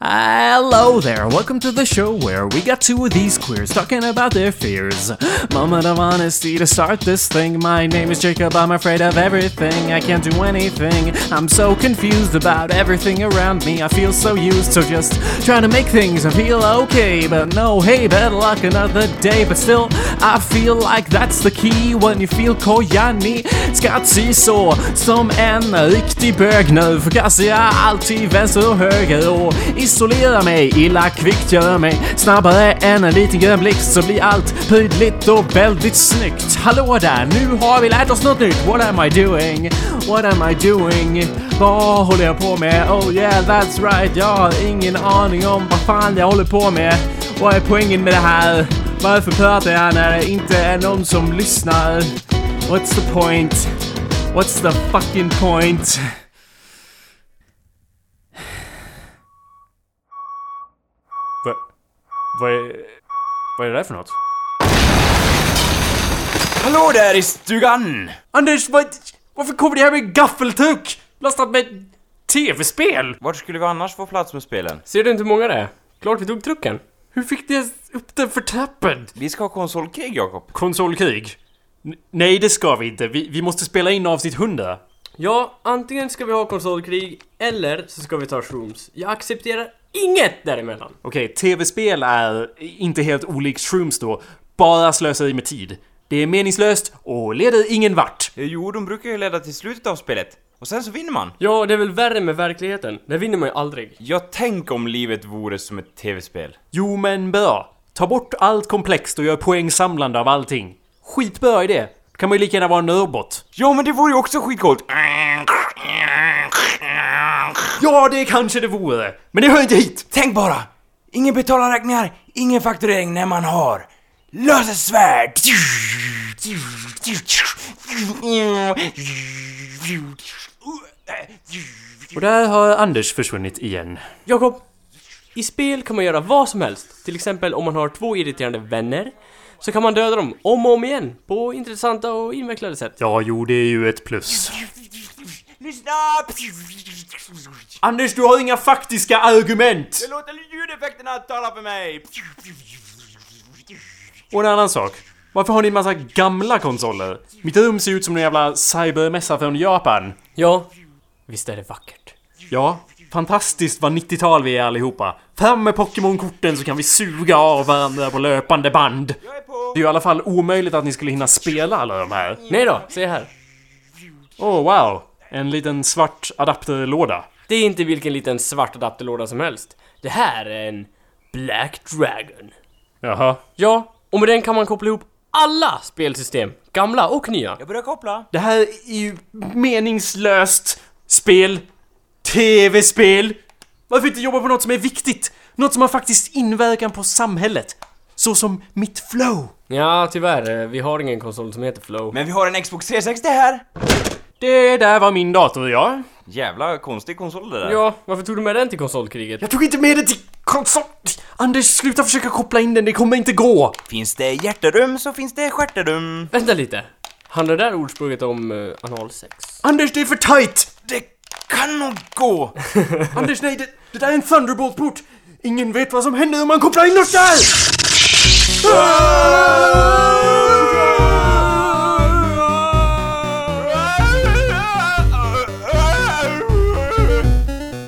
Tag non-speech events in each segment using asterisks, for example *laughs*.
I Hello there, welcome to the show where we got two of these queers talking about their fears. Moment of honesty to start this thing. My name is Jacob, I'm afraid of everything. I can't do anything. I'm so confused about everything around me. I feel so used to just trying to make things and feel okay. But no, hey, better luck another day. But still, I feel like that's the key when you feel kojani. Ska se som en riktig bög nu. Jag alltid vänster höger och isolera mig illa kvickt gör mig snabbare än en liten grön blixt så blir allt prydligt och väldigt snyggt. Hallå där, nu har vi lärt oss något nytt. What am I doing? What am I doing? Vad håller jag på med? Oh yeah, that's right. Jag har ingen aning om vad fan jag håller på med. Vad är poängen med det här? Varför pratar jag när det inte är någon som lyssnar? What's the point? What's the fucking point? Vad är... Vad är det där för något? Hallå där i stugan! Anders, vad... Varför kommer det här med gaffeltruck? Lastat med tv-spel? Vart skulle vi annars få plats med spelen? Ser du inte hur många det är? Klart vi tog trucken. Hur fick ni upp den för trappen? Vi ska ha konsolkrig, Jakob. Konsolkrig? N- nej, det ska vi inte. Vi, vi måste spela in avsnitt 100. Ja, antingen ska vi ha konsolkrig, eller så ska vi ta shrooms. Jag accepterar inget däremellan. Okej, tv-spel är inte helt olikt shrooms då. Bara slöseri med tid. Det är meningslöst och leder ingen vart. Eh, Jo, de brukar ju leda till slutet av spelet. Och sen så vinner man. Ja, det är väl värre med verkligheten. Där vinner man ju aldrig. Jag tänk om livet vore som ett tv-spel. Jo, men bra. Ta bort allt komplext och gör poängsamlande av allting. Skitbra idé. Kan man ju lika gärna vara en nörbot. Ja, men det vore ju också skitcoolt! Ja, det kanske det vore. Men det hör inte hit. Tänk bara! Ingen betalar räkningar, ingen fakturering när man har lasersvärd! Och där har Anders försvunnit igen. Jakob, i spel kan man göra vad som helst. Till exempel om man har två irriterande vänner, så kan man döda dem om och om igen på intressanta och invecklade sätt. Ja, jo, det är ju ett plus. Lyssna! Anders, du har inga faktiska argument! Jag låter ljudeffekterna tala för mig! Och en annan sak. Varför har ni en massa gamla konsoler? Mitt rum ser ut som en jävla cybermässa från Japan. Ja, visst är det vackert. Ja, fantastiskt vad 90-tal vi är allihopa. Fram med Pokémon-korten så kan vi suga av varandra på löpande band. Det är ju i alla fall omöjligt att ni skulle hinna spela alla de här. Nej då, se här. Oh wow, en liten svart adapterlåda. Det är inte vilken liten svart adapterlåda som helst. Det här är en Black Dragon. Jaha. Ja, och med den kan man koppla ihop alla spelsystem, gamla och nya. Jag börjar koppla. Det här är ju meningslöst spel. TV-spel. Varför inte jobba på något som är viktigt? Något som har faktiskt inverkan på samhället. Så som mitt flow. Ja, tyvärr. eh, Vi har ingen konsol som heter Flow. Men vi har en Xbox 360 här! Det där var min dator, ja. Jävla konstig konsol det där. Ja, varför tog du med den till konsolkriget? Jag tog inte med den till konsol... Anders, sluta försöka koppla in den, det kommer inte gå. Finns det hjärterum så finns det stjärterum. Vänta lite. Handlar det där ordspråket om uh, analsex? Anders, det är för tight! Det kan nog gå. Anders, nej, det, det där är en Thunderbolt-port. Ingen vet vad som händer om man kopplar in oss där!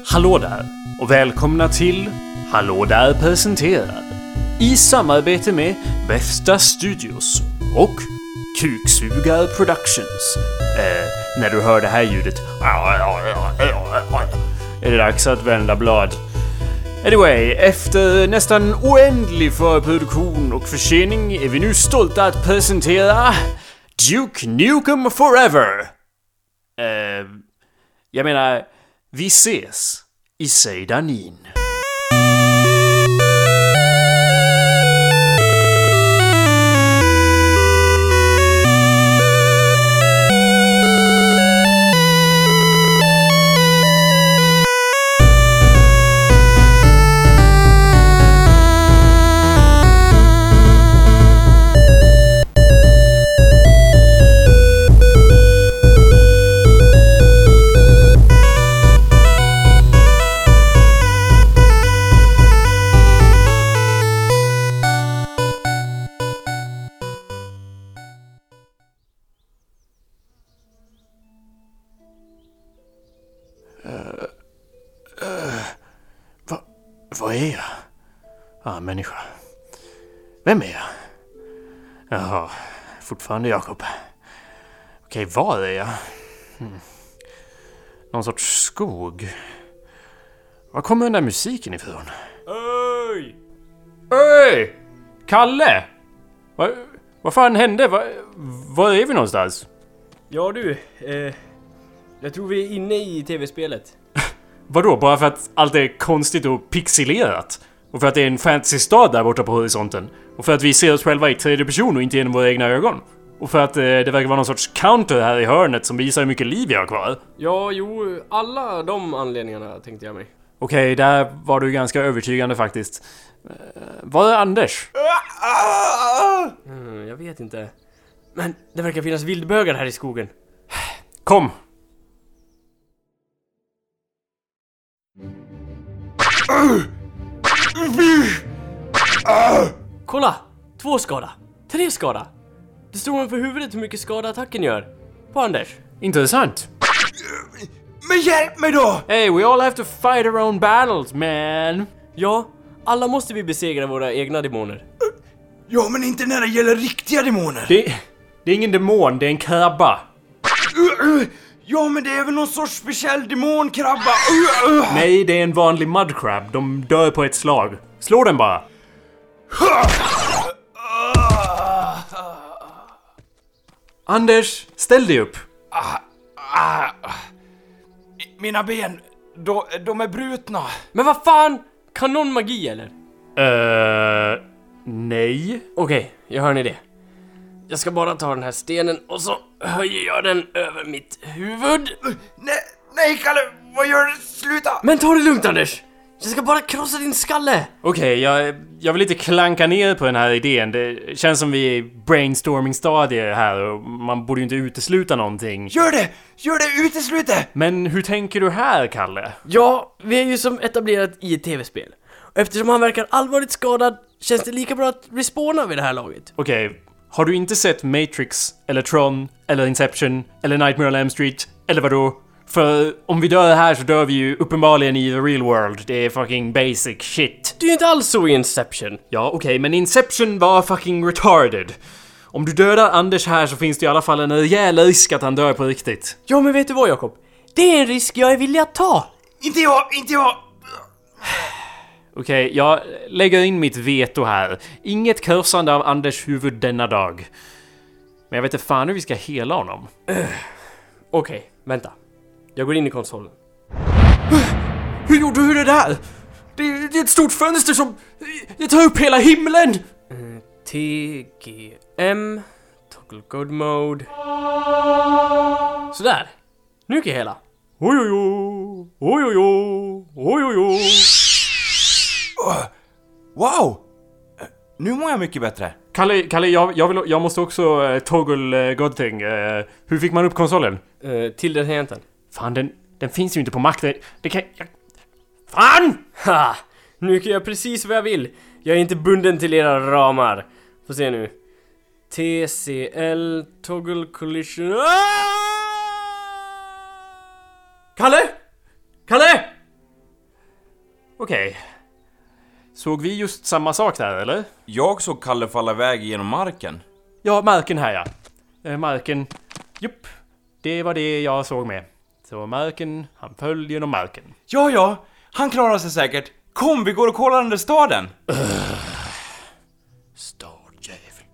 Hallå där och välkomna till Hallå där presenterar i samarbete med Bästa Studios och Kuksugar Productions. Eh, när du hör det här ljudet är det dags att vända blad. Anyway, efter nästan oändlig förproduktion och försening är vi nu stolta att presentera Duke Nukem Forever. Eh, jag menar, vi ses i Seidanin. Vem är jag? Jaha, fortfarande Jakob. Okej, vad är jag? Hmm. Någon sorts skog. Var kommer den där musiken ifrån? Öj! Öj! Kalle! Vad, vad fan hände? Var, var är vi någonstans? Ja du, eh, jag tror vi är inne i tv-spelet. *laughs* Vadå, bara för att allt är konstigt och pixelerat? Och för att det är en fantasy-stad där borta på horisonten? Och för att vi ser oss själva i tredje person och inte genom våra egna ögon? Och för att eh, det verkar vara någon sorts counter här i hörnet som visar hur mycket liv vi har kvar? Ja, jo, alla de anledningarna tänkte jag mig. Okej, där var du ganska övertygande faktiskt. Eh, Var är Anders? Mm, jag vet inte. Men det verkar finnas vildbögar här i skogen. Kom! Kolla! Två skada. Tre skada. Det står ovanför huvudet hur mycket skada attacken gör. På Anders. Intressant. Men hjälp mig då! Hey, we all have to fight our own battles, man! Ja, alla måste vi besegra våra egna demoner. Ja, men inte när det gäller riktiga demoner. Det, det är ingen demon, det är en krabba. Ja, men det är väl någon sorts speciell demonkrabba. Uh, uh. Nej, det är en vanlig mudcrab. De dör på ett slag. Slå den bara. Anders, ställ dig upp. Ah, Mina ben, de, de är brutna. Men vad fan! Kan någon magi eller? Uh, nej. Okej, jag har en idé. Jag ska bara ta den här stenen och så höjer jag den över mitt huvud. Nej, nej Kalle, vad gör du? Sluta! Men ta det lugnt Anders! Jag ska bara krossa din skalle! Okej, jag, jag vill inte klanka ner på den här idén. Det känns som vi är i brainstorming-stadier här och man borde ju inte utesluta någonting. Gör det! Gör det! Uteslut det! Men hur tänker du här, Kalle? Ja, vi är ju som etablerat i ett tv-spel. Och eftersom han verkar allvarligt skadad känns det lika bra att respawna vid det här laget. Okej, har du inte sett Matrix, eller Tron, eller Inception, eller Nightmare on Elm Street, eller vadå? För om vi dör här så dör vi ju uppenbarligen i the real world. Det är fucking basic shit. Det är ju inte alls så i Inception. Ja, okej, men Inception var fucking retarded. Om du dödar Anders här så finns det i alla fall en rejäl risk att han dör på riktigt. Ja, men vet du vad Jakob? Det är en risk jag är villig att ta. Inte jag, inte jag! Okej, jag lägger in mitt veto här. Inget kursande av Anders huvud denna dag. Men jag vet inte fan hur vi ska hela honom. *clears throat* Okej, vänta. Jag går in i konsolen. *clears throat* Hur gjorde du det där? Det, det är ett stort fönster som... Det tar upp hela himlen! TGM Toggle God Mode Sådär! Nu kan jag hela. Oj, oj, oj, Wow! Eh, Nu mår jag mycket bättre. Kalle, Kalle jag, jag, vill, jag måste också uh, toggle uh, Godthing. Uh, hur fick man upp konsolen? Uh, till den tangenten. Fan, den, den finns ju inte på Mac. Det, det kan... Jag, fan! Ha! Nu kan jag precis vad jag vill. Jag är inte bunden till era ramar. Får se nu. TCL Toggle Collision... Ah! Kalle! Kalle! Okej. Såg vi just samma sak där, eller? Jag såg Kalle falla iväg genom marken. Ja, marken här ja. Eh, marken. Jupp. Det var det jag såg med. Så marken, han föll genom marken. Ja, ja, han klarar sig säkert. Kom, vi går och kollar den där staden. *sighs* Stadjävel.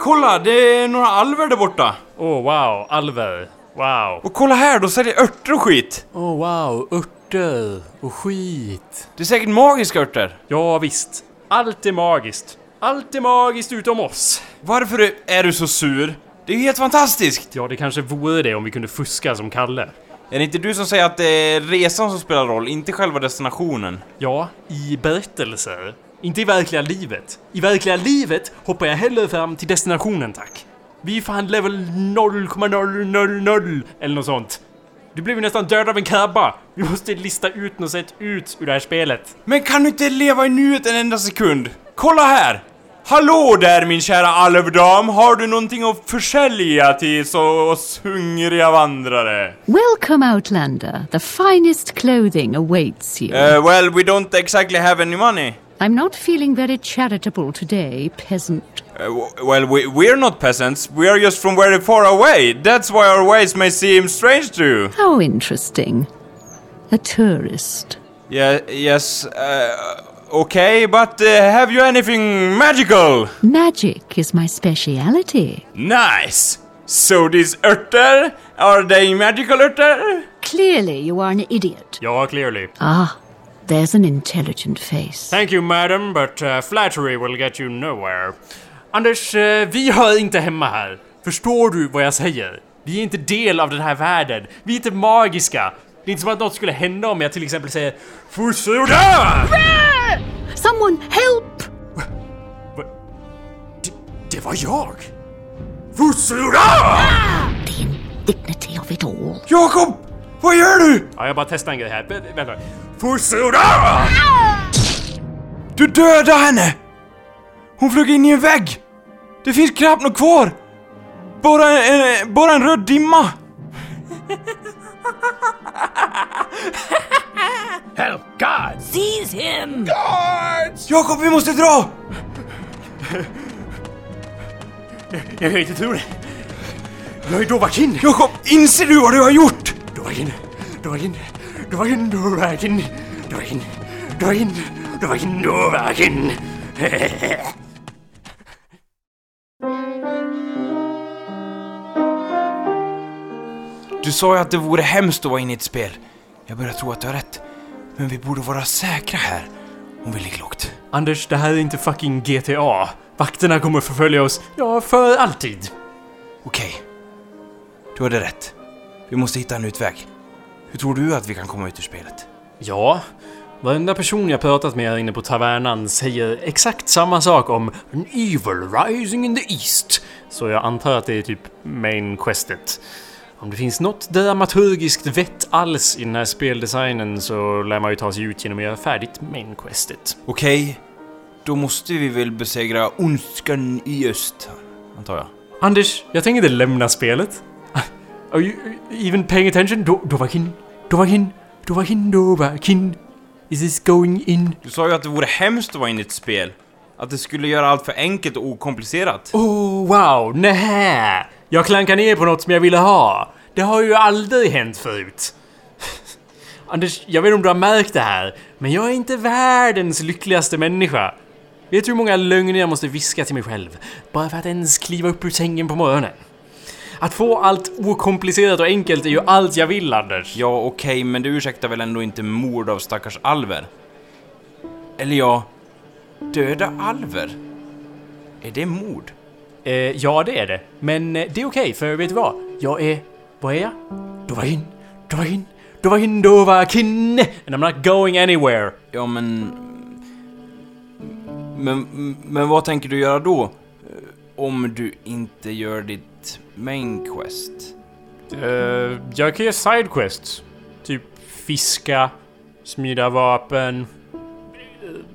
Kolla, det är några alver där borta. Oh wow, alver. Wow. Och kolla här, de säljer örter och skit. Oh wow, örter och skit. Det är säkert magiska örter. Ja visst. Allt är magiskt. Allt är magiskt utom oss. Varför är- är du så sur? Det är ju helt fantastiskt! Ja, det kanske vore det om vi kunde fuska som Kalle. Är det inte du som säger att det är resan som spelar roll, inte själva destinationen? Ja, i berättelser. Inte i verkliga livet. I verkliga livet hoppar jag hellre fram till destinationen, tack. Vi är fan level 0,000 eller något sånt. Du blev ju nästan död av en krabba. Vi måste lista ut något sätt ut ur det här spelet. Men kan du inte leva i nuet en enda sekund? Kolla här! Hallå där min kära alvdam! Har du någonting att försälja till så oss hungriga vandrare? Welcome, Outlander. The finest clothing awaits you. Uh, well, we don't exactly have any money. I'm not feeling very charitable today, peasant. Uh, well, we, we're not peasants. We are just from very far away. That's why our ways may seem strange to you. How interesting. A tourist. Yeah, yes, uh, okay, but uh, have you anything magical? Magic is my speciality. Nice! So these örter, are they magical örter? Clearly, you are an idiot. Ja, clearly. Ah, there's an intelligent face. Thank you madam, but uh, flattery will get you nowhere. Anders, eh, vi hör inte hemma här. Förstår du vad jag säger? Vi är inte del av den här världen. Vi är inte magiska. Det är inte som att något skulle hända om jag till exempel säger Fusuda! Someone help! Det, det var jag! Fusuda! The indignity of it all. Jakob! Vad gör du? Ja, jag bara testar en grej här. Vä- vänta. Fusuda! Du dödade henne! Hon flög in i en vägg! Det finns knappt något kvar! Bara en, bara en röd dimma! Help God! Seize him! Jakob, vi måste dra! Jag kan inte tro det. Jag är Dovahkin! Jakob, inser du vad du har gjort? dra in dörrvägen. Dra in, dra in, dra in dörrvägen. Du sa ju att det vore hemskt att vara inne i ett spel. Jag börjar tro att du har rätt. Men vi borde vara säkra här. Om vi ligger lågt. Anders, det här är inte fucking GTA. Vakterna kommer förfölja oss, ja, för alltid. Okej. Du hade rätt. Vi måste hitta en utväg. Hur tror du att vi kan komma ut ur spelet? Ja, varenda person jag pratat med här inne på tavernan säger exakt samma sak om an evil rising in the east. Så jag antar att det är typ main questet. Om det finns något dramaturgiskt vett alls i den här speldesignen så lär man ju ta sig ut genom att göra färdigt main questet. Okej. Då måste vi väl besegra ondskan i öst, antar jag. Anders, jag tänker inte lämna spelet. Are you even paying attention? Do Dovahkin? Dovahkin? Dovahkin? Dovahkin? Is this going in? Du sa ju att det vore hemskt att vara inne i ett spel. Att det skulle göra allt för enkelt och okomplicerat. Oh, wow, nähä! Jag klankar ner på något som jag ville ha. Det har ju aldrig hänt förut. *laughs* Anders, jag vet inte om du har märkt det här, men jag är inte världens lyckligaste människa. Vet du hur många lögner jag måste viska till mig själv bara för att ens kliva upp ur sängen på morgonen? Att få allt okomplicerat och enkelt är ju allt jag vill, Anders. Ja, okej, men det ursäktar väl ändå inte mord av stackars alver? Eller ja, döda alver? Är det mord? Eh, ja, det är det. Men eh, det är okej, för vet du vad? Jag är... Vad är jag? Dovahin, Dovahin, Dovahin, Dovakin! And I'm not going anywhere. Ja, men... Men, men vad tänker du göra då? Eh, Om du inte gör ditt main quest? Uh, jag kan göra sidequests. Typ fiska, smida vapen,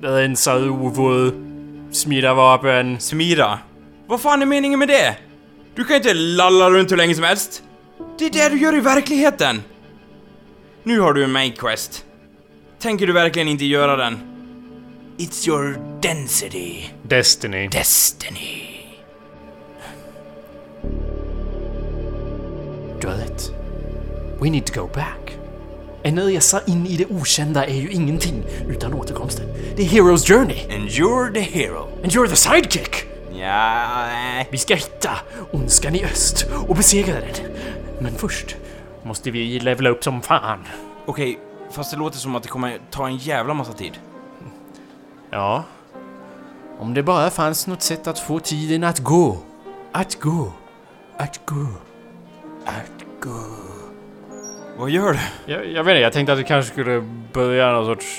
rensa rovor, smida vapen. Smira? Vad fan är meningen med det? Du kan inte lalla runt hur länge som helst. Det är det du gör i verkligheten. Nu har du en main quest. Tänker du verkligen inte göra den? It's your density. Destiny. Destiny. Du har rätt. We need to go back. En resa in i det okända är ju ingenting utan återkomsten. Det är Hero's Journey. And you're the hero. And you're the sidekick! Ja, nej. Vi ska hitta ondskan i öst och besegra den. Men först måste vi levela upp som fan. Okej, fast det låter som att det kommer ta en jävla massa tid. Ja. Om det bara fanns något sätt att få tiden att gå. Att gå. Att gå. Att gå. Vad gör du? Jag, jag vet inte, jag tänkte att vi kanske skulle börja någon sorts...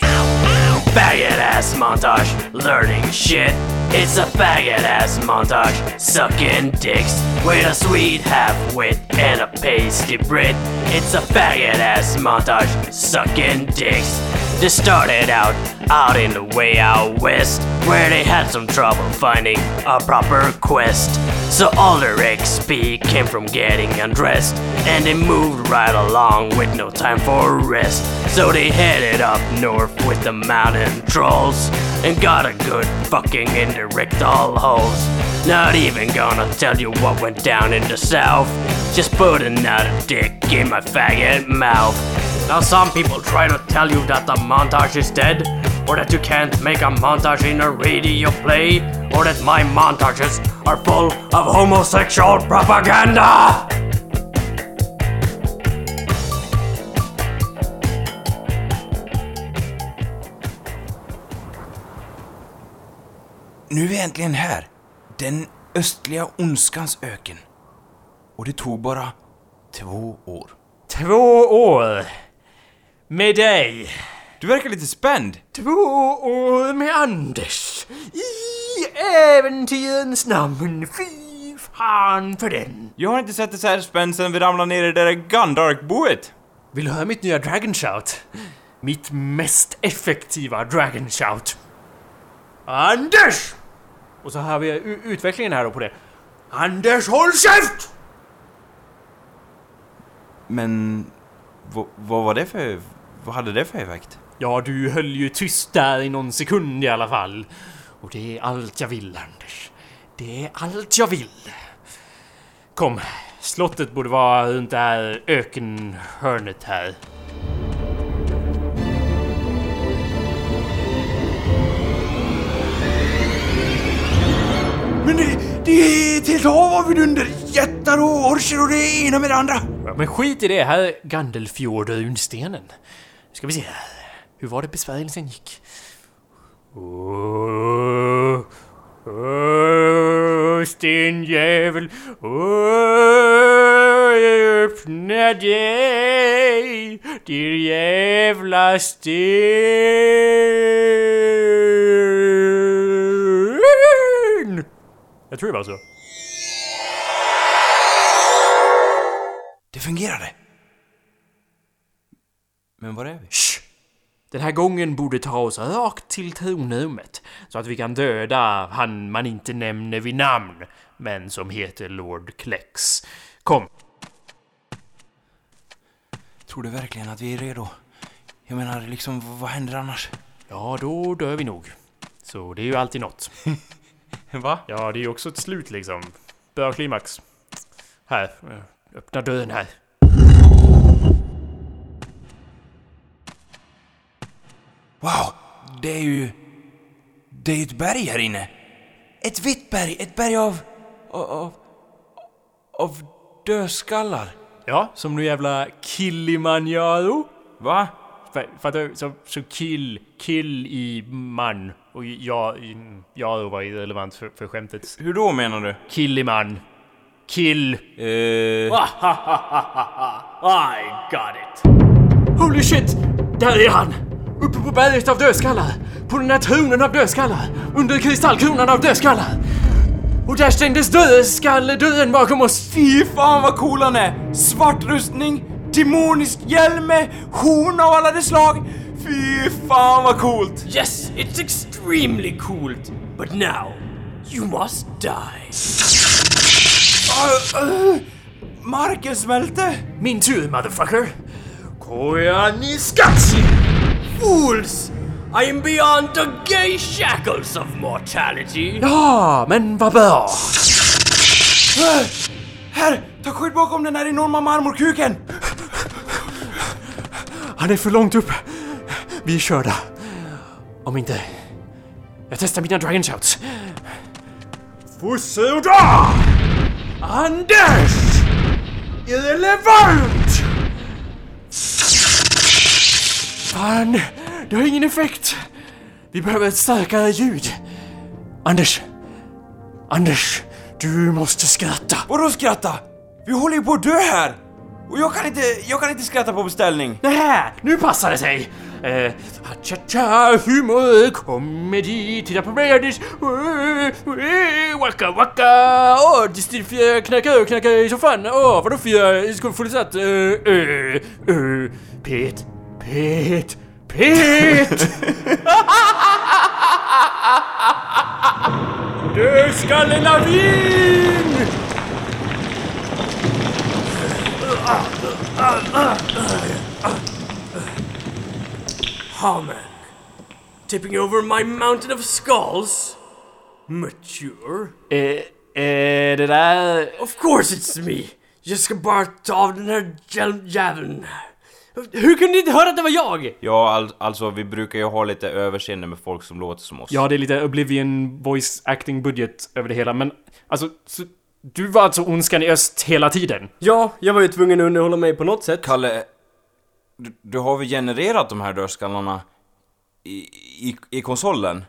Faggot ass montage, learning shit. It's a faggot ass montage, sucking dicks with a sweet half wit and a pasty Brit. It's a faggot ass montage, sucking dicks They started out out in the way out west, where they had some trouble finding a proper quest. So all their XP came from getting undressed, and they moved right along with no time for rest. So they headed up north with the mountain trolls, and got a good fucking in the rectal holes. Not even gonna tell you what went down in the south. Just put another dick in my faggot mouth. Now some people try to tell you that the montage is dead, or that you can't make a montage in a radio play, or that my montages are full of homosexual propaganda! Nu är vi äntligen här. Den östliga ondskans öken. Och det tog bara två år. Två år. Med dig. Du verkar lite spänd. Två år med Anders. I äventyrens namn. Fy fan för den. Jag har inte sett dig så här spänd sen vi ramlade ner i det där Gundark-boet. Vill du höra mitt nya Dragon Shout? Mitt mest effektiva Dragon Shout. Anders! Och så har vi utvecklingen här då på det. Anders, håll käft! Men... vad var det för... Vad hade det för effekt? Ja, du höll ju tyst där i någon sekund i alla fall. Och det är allt jag vill, Anders. Det är allt jag vill. Kom, slottet borde vara runt det här ökenhörnet här. Men det, det är ett helt hav av vidunder! Jättar och orcher och det ena med det andra! Ja, men skit i det, här är Gandelfjord och runstenen. Nu ska vi se här. Hur var det besvärjelsen gick? Åh, åh, stenjävel, åh, öppna dig, din jävla sten! Jag tror det var så. Det fungerade. Men var är vi? Shh! Den här gången borde ta oss rakt till tronrummet så att vi kan döda han man inte nämner vid namn, men som heter Lord Klex. Kom! Tror du verkligen att vi är redo? Jag menar, liksom, vad händer annars? Ja, då dör vi nog. Så det är ju alltid något. *laughs* Va? Ja, det är ju också ett slut liksom. Bra klimax. Här, eh, öppna dörren här. Wow! Det är ju... Det är ju ett berg här inne. Ett vitt berg, ett berg av... av... av dödskallar. Ja, som nu jävla Kilimanjaro. Va? Fa- Fattar? Så, så kill, kill i man. Och ja, i- Jaro var irrelevant för, för skämtet. Hur då menar du? Killiman. Kill. Eh... I got it. Holy shit! Där är han! Uppe på berget av dödskallar! På den här tronen av dödskallar! Under kristallkronan av dödskallar! Och där stängdes dödsskalledörren bakom oss! Fy fan vad cool han är! Svart rustning, demonisk hjälm med horn av alla de slag. Fy fan vad coolt! Yes, it's extremely cool, but now you must die. Uh, uh, marken smälte! Min tur, motherfucker! Koyaanisqatsi! Fools! I am beyond the gay shackles of mortality. Ja, men vad bra! Här, ta skydd bakom den här enorma marmorkuken! Han är för långt upp. Vi är körda. Om inte... Jag testar mina dragon shouts. Fusse och dra! Anders! Irrelevant! Fan, det har ingen effekt. Vi behöver ett starkare ljud. Anders. Anders, du måste skratta. Vadå skratta? Vi håller ju på att dö här! Och jag kan inte, jag kan inte skratta på beställning. Nähä, nu passar det sig! Eh, cha-cha, humor, komedi, titta på Redis, waka waka, åh, oh, distilfjär, knacka, knacka i soffan, åh, vadå fjär, skål fullsatt, eh, eh, eh, pet, pet, Pete! *laughs* Dödskallelavin! Haman. Tipping over my mountain of skulls? Mature? Eh, eh, det där... Of course it's me! Jag ska bara ta av Hur kunde ni inte höra att det var jag? Ja, all, alltså vi brukar ju ha lite överseende med folk som låter som oss. Ja, det är lite Oblivion voice acting budget över det hela, men alltså... Så, du var alltså ondskan i öst hela tiden? Ja, jag var ju tvungen att underhålla mig på något sätt. Kalle, du, du har väl genererat de här dödskallarna i, i, i konsolen?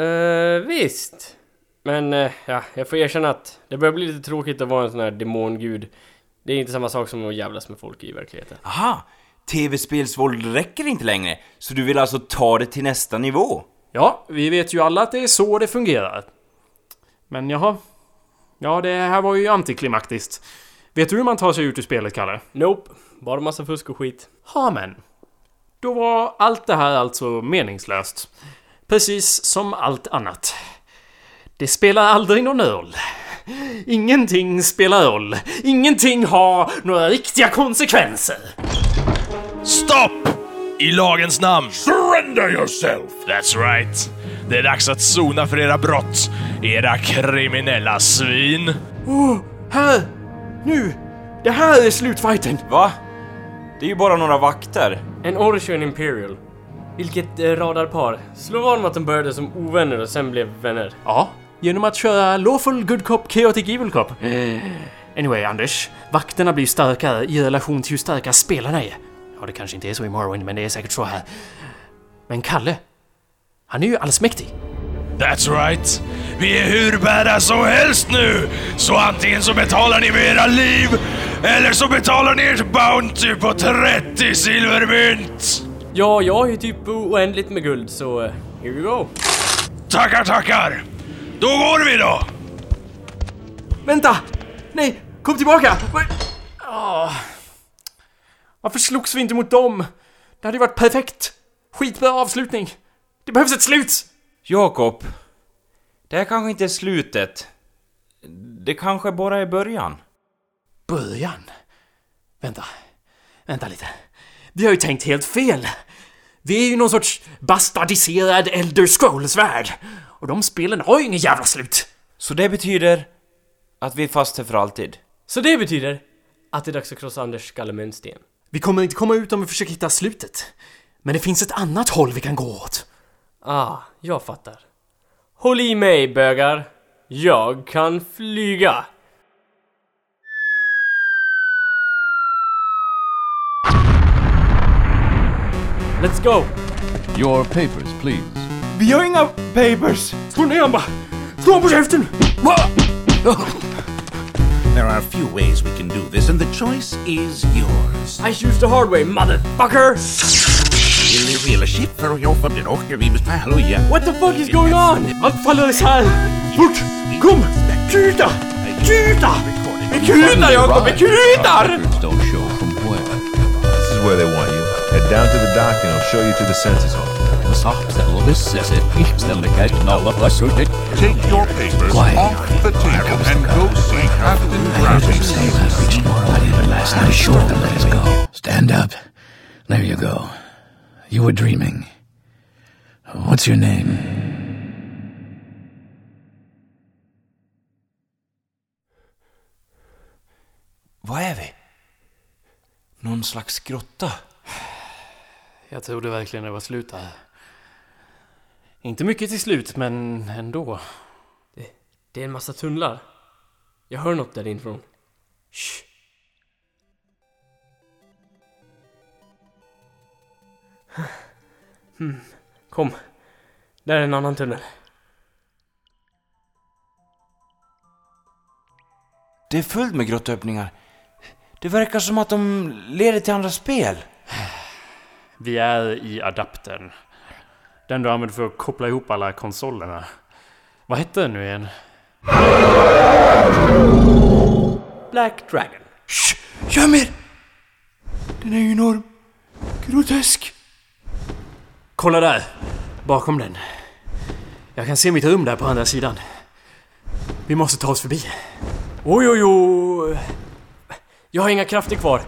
Uh, visst. Men uh, ja, jag får erkänna att det börjar bli lite tråkigt att vara en sån här demongud. Det är inte samma sak som att jävlas med folk i verkligheten. Aha! TV-spelsvåld räcker inte längre, så du vill alltså ta det till nästa nivå? Ja, vi vet ju alla att det är så det fungerar. Men jaha. Ja, det här var ju antiklimaktiskt. Vet du hur man tar sig ut ur spelet, Kalle? Nope. Bara massa fusk och skit. Ja, men. Då var allt det här alltså meningslöst. Precis som allt annat. Det spelar aldrig någon roll. Ingenting spelar roll. Ingenting har några riktiga konsekvenser. Stopp! I lagens namn. Surrender yourself! That's right. Det är dags att sona för era brott, era kriminella svin. Oh, här! Nu! Det här är slutfighten! Va? Det är ju bara några vakter. En Orch och en Imperial. Vilket eh, radarpar. Slå vad om att de började som ovänner och sen blev vänner. Ja, genom att köra Lawful Good Cop, Chaotic Evil Cop. Anyway, Anders. Vakterna blir starkare i relation till hur starka spelarna är. Ja, det kanske inte är så i Morrowind, men det är säkert så här. Men Kalle, han är ju allsmäktig. That's right. Vi är hur bära som helst nu! Så antingen så betalar ni med era liv, eller så betalar ni ert Bounty på 30 silvermynt! Ja, jag har ju typ oändligt med guld så... eh, here we go. Tackar, tackar! Då går vi då! Vänta! Nej, kom tillbaka! Vad- Åh. Varför slogs vi inte mot dem? Det hade ju varit perfekt! Skitbra avslutning! Det behövs ett slut! Jakob, det här kanske inte är slutet. Det kanske bara är början. Början? Vänta. Vänta lite. Vi har ju tänkt helt fel. Vi är ju någon sorts bastardiserad Elder Scrolls-värld. Och de spelen har ju ingen jävla slut. Så det betyder att vi är fast här för alltid. Så det betyder att det är dags att krossa Anders skalle med en sten. Vi kommer inte komma ut om vi försöker hitta slutet. Men det finns ett annat håll vi kan gå åt. Ah, jag fattar. Håll i mig bögar. Jag kan flyga. Let's go! Your papers, please. Vi har inga papers! Slå ner honom bara! Slå honom! There are a few ways we can do this, and the choice is yours. I choose the hard way, motherfucker! Really, really shit för jag för det åker vi med halleluja. What the fuck is going on? Allt faller isär! Fort! Kom! Kuta! Kuta! Vi kutar Jakob, vi kutar! Records don't show from where. This is where they want you. Head down to the dock and I'll show you to the census hall. Take your papers Quiet. off the table and go see Captain Graphics. Stand up. There you go. You were dreaming. What's your name? Vad är vi? Någon slags grotta? Jag trodde verkligen det var slut där. Inte mycket till slut, men ändå. Det är en massa tunnlar. Jag hör något där inifrån. Shh. Hmm. Kom. Där är en annan tunnel. Det är fullt med grottöppningar. Det verkar som att de leder till andra spel. Vi är i adaptern. Den du använder för att koppla ihop alla konsolerna. Vad hette den nu igen? Black Dragon. Shh! Göm er! Den är ju enorm. Grotesk. Kolla där! Bakom den. Jag kan se mitt rum där på andra sidan. Vi måste ta oss förbi. Oj, oj, oj. Jag har inga krafter kvar.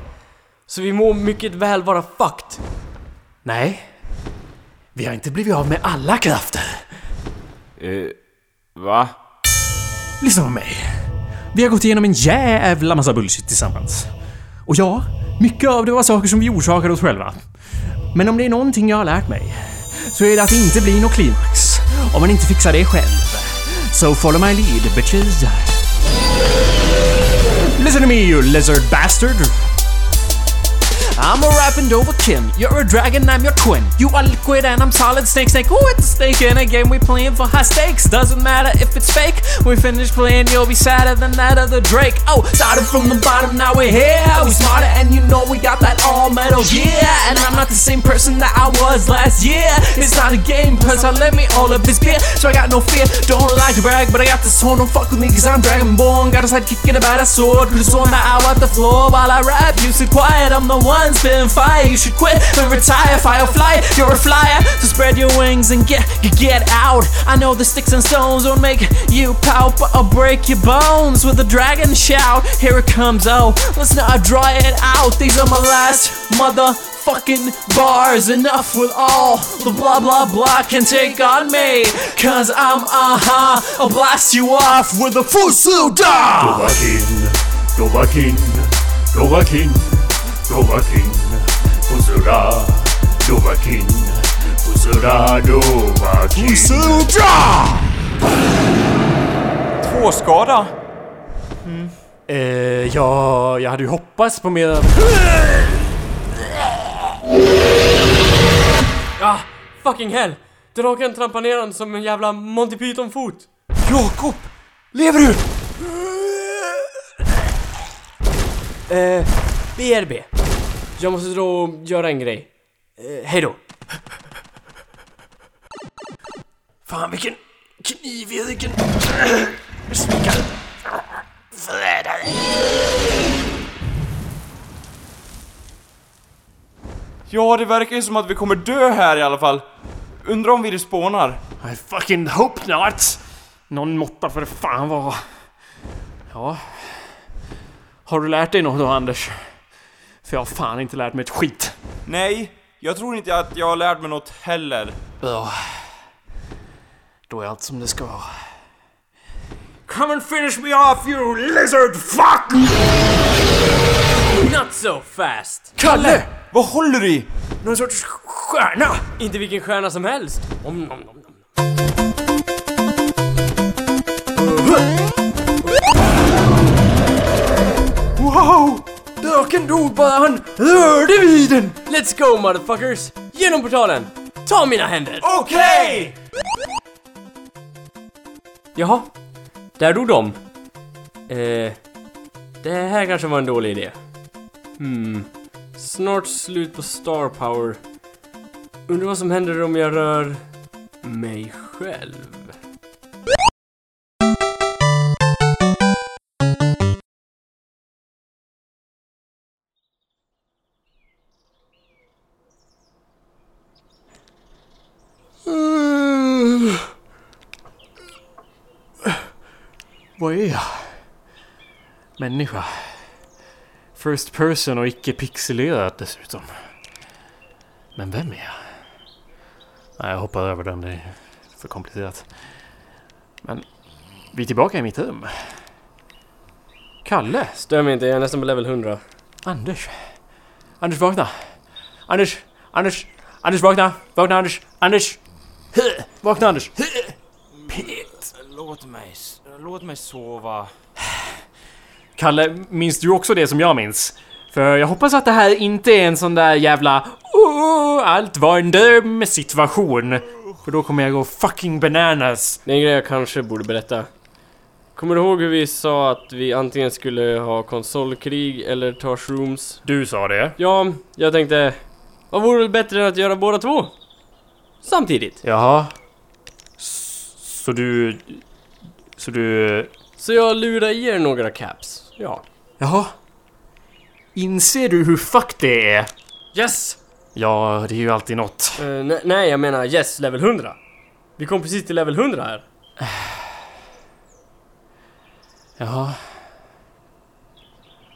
Så vi må mycket väl vara fucked. Nej. Vi har inte blivit av med alla krafter. Eh, va? Lyssna på mig. Vi har gått igenom en jävla massa bullshit tillsammans. Och ja, mycket av det var saker som vi orsakade oss själva. Men om det är någonting jag har lärt mig så är det att det inte blir något klimax om man inte fixar det själv. So follow my lead, bitches. Listen to me, you lizard bastard. I'm a rapping over Kim. You're a dragon, I'm your twin. You are liquid and I'm solid snake snake. Ooh, it's a snake in a game we playing for high stakes. Doesn't matter if it's fake. We finish playing, you'll be sadder than that of the Drake. Oh, started from the bottom, now we're here. We smarter and you know we got that all metal gear. And I'm not the same person that I was last year. It's not a game, plus I let me all of this beer. So I got no fear. Don't like to brag, but I got this horn. Don't fuck with me, cause I'm Dragonborn. Got a sidekick and a badass sword. Just on the hour at the floor while I rap. You sit quiet, I'm the one spitting fire. You should quit and retire. Firefly, you're a flyer. So spread your wings and get get out. I know the sticks and stones won't make you pout, but I'll break your bones with a dragon shout. Here it comes, oh, let's not dry it out. These are my last mother motherfucking bars. Enough with all the blah blah blah can take on me. Cause I'm uh huh, I'll blast you off with a fusu da! go back Dovahkin, Dovahkin, Pusura, Dovahkin, Pusura, Dovahkin. Fusuda! Två skada? Eh, ja, jag hade ju hoppats på mer... Ah, fucking hell! Draken trampar ner honom som en jävla Monty Python-fot. Jakob! Lever du? Eh, BRB. Jag måste dra och göra en grej. Eh, hejdå. Fan vilken kniv i ryggen. Svikar. Förrädare. Ja, det verkar ju som att vi kommer dö här i alla fall. Undrar om vi respawnar. I fucking hope not! Någon måtta för fan vara. Ja. Har du lärt dig något då Anders? För jag har fan inte lärt mig ett skit. Nej, jag tror inte att jag har lärt mig något heller. Ja. Då är allt som det ska vara. Come and finish me off you lizard fuck! Not so fast! Kalle! Vad håller du i? Någon sorts stjärna! Inte vilken stjärna som helst. Om, nom, nom, nom. Draken dog bara han rörde vid den! Let's go motherfuckers! Genom portalen! Ta mina händer! Okej! Jaha, där dog de. Eh, det här kanske var en dålig idé. Hmm, snart slut på star power. Undrar vad som händer om jag rör mig själv. Vad är jag? Människa. First person och icke pixelerat dessutom. Men vem är jag? Nej, jag hoppar över den. Det är för komplicerat. Men vi är tillbaka i mitt rum. Kalle? Stör mig inte, jag är nästan på level 100. Anders? Anders vakna! Anders! Anders! Anders vakna! Vakna Anders! Anders! Vakna Anders! Pet! Låt mig, låt mig sova. Kalle, minns du också det som jag minns? För jag hoppas att det här inte är en sån där jävla oh, allt var en dröm situation. För då kommer jag gå fucking bananas. Det är en grej jag kanske borde berätta. Kommer du ihåg hur vi sa att vi antingen skulle ha konsolkrig eller ta shrooms? Du sa det. Ja, jag tänkte... Vad vore väl bättre än att göra båda två? Samtidigt. Jaha. S- Så du... Så du... Så jag lurar i er några caps. Ja. Jaha. Inser du hur fuck det är? Yes! Ja, det är ju alltid något. Eh, ne- nej, jag menar yes, level 100. Vi kom precis till level 100 här. *sighs* Jaha.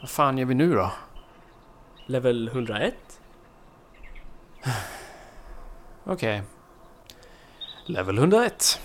Vad fan gör vi nu då? Level 101? *sighs* Okej. Level 101.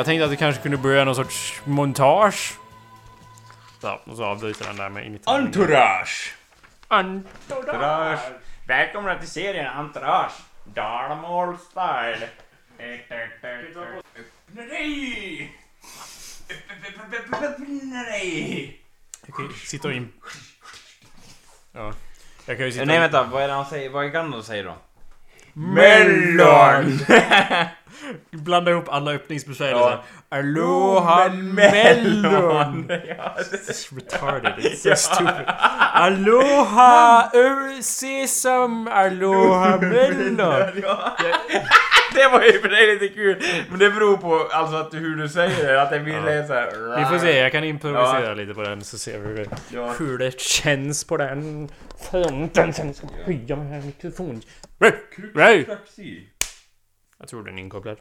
Jag tänkte att vi kanske kunde börja någon sorts montage. Så, och så avbryter den där med ingenting. Entourage! Entourage! Välkomna till serien Entourage! Dalmål style! Öppna dig! Öppna dig! Jag kan ju sitta och in... Ja. Jag kan ju sitta Nej vänta, vad är det han säger? Vad är Gandalf säger då? Mellon! *laughs* Blanda ihop alla öppningsbesked Ja. Aloha melon! *laughs* Ja, It's retarded, it's so stupid. Aloha sesam, aloha melon! *laughs* Ja. Det var ju för dig lite kul, men det beror på alltså att hur du säger det, att det blir Ja. ja. så här. Vi får se, jag kan improvisera lite på den så ser vi hur det, känns på den fronten. Sen ska höja den här mikrofonen. Jag tror den är inkopplad.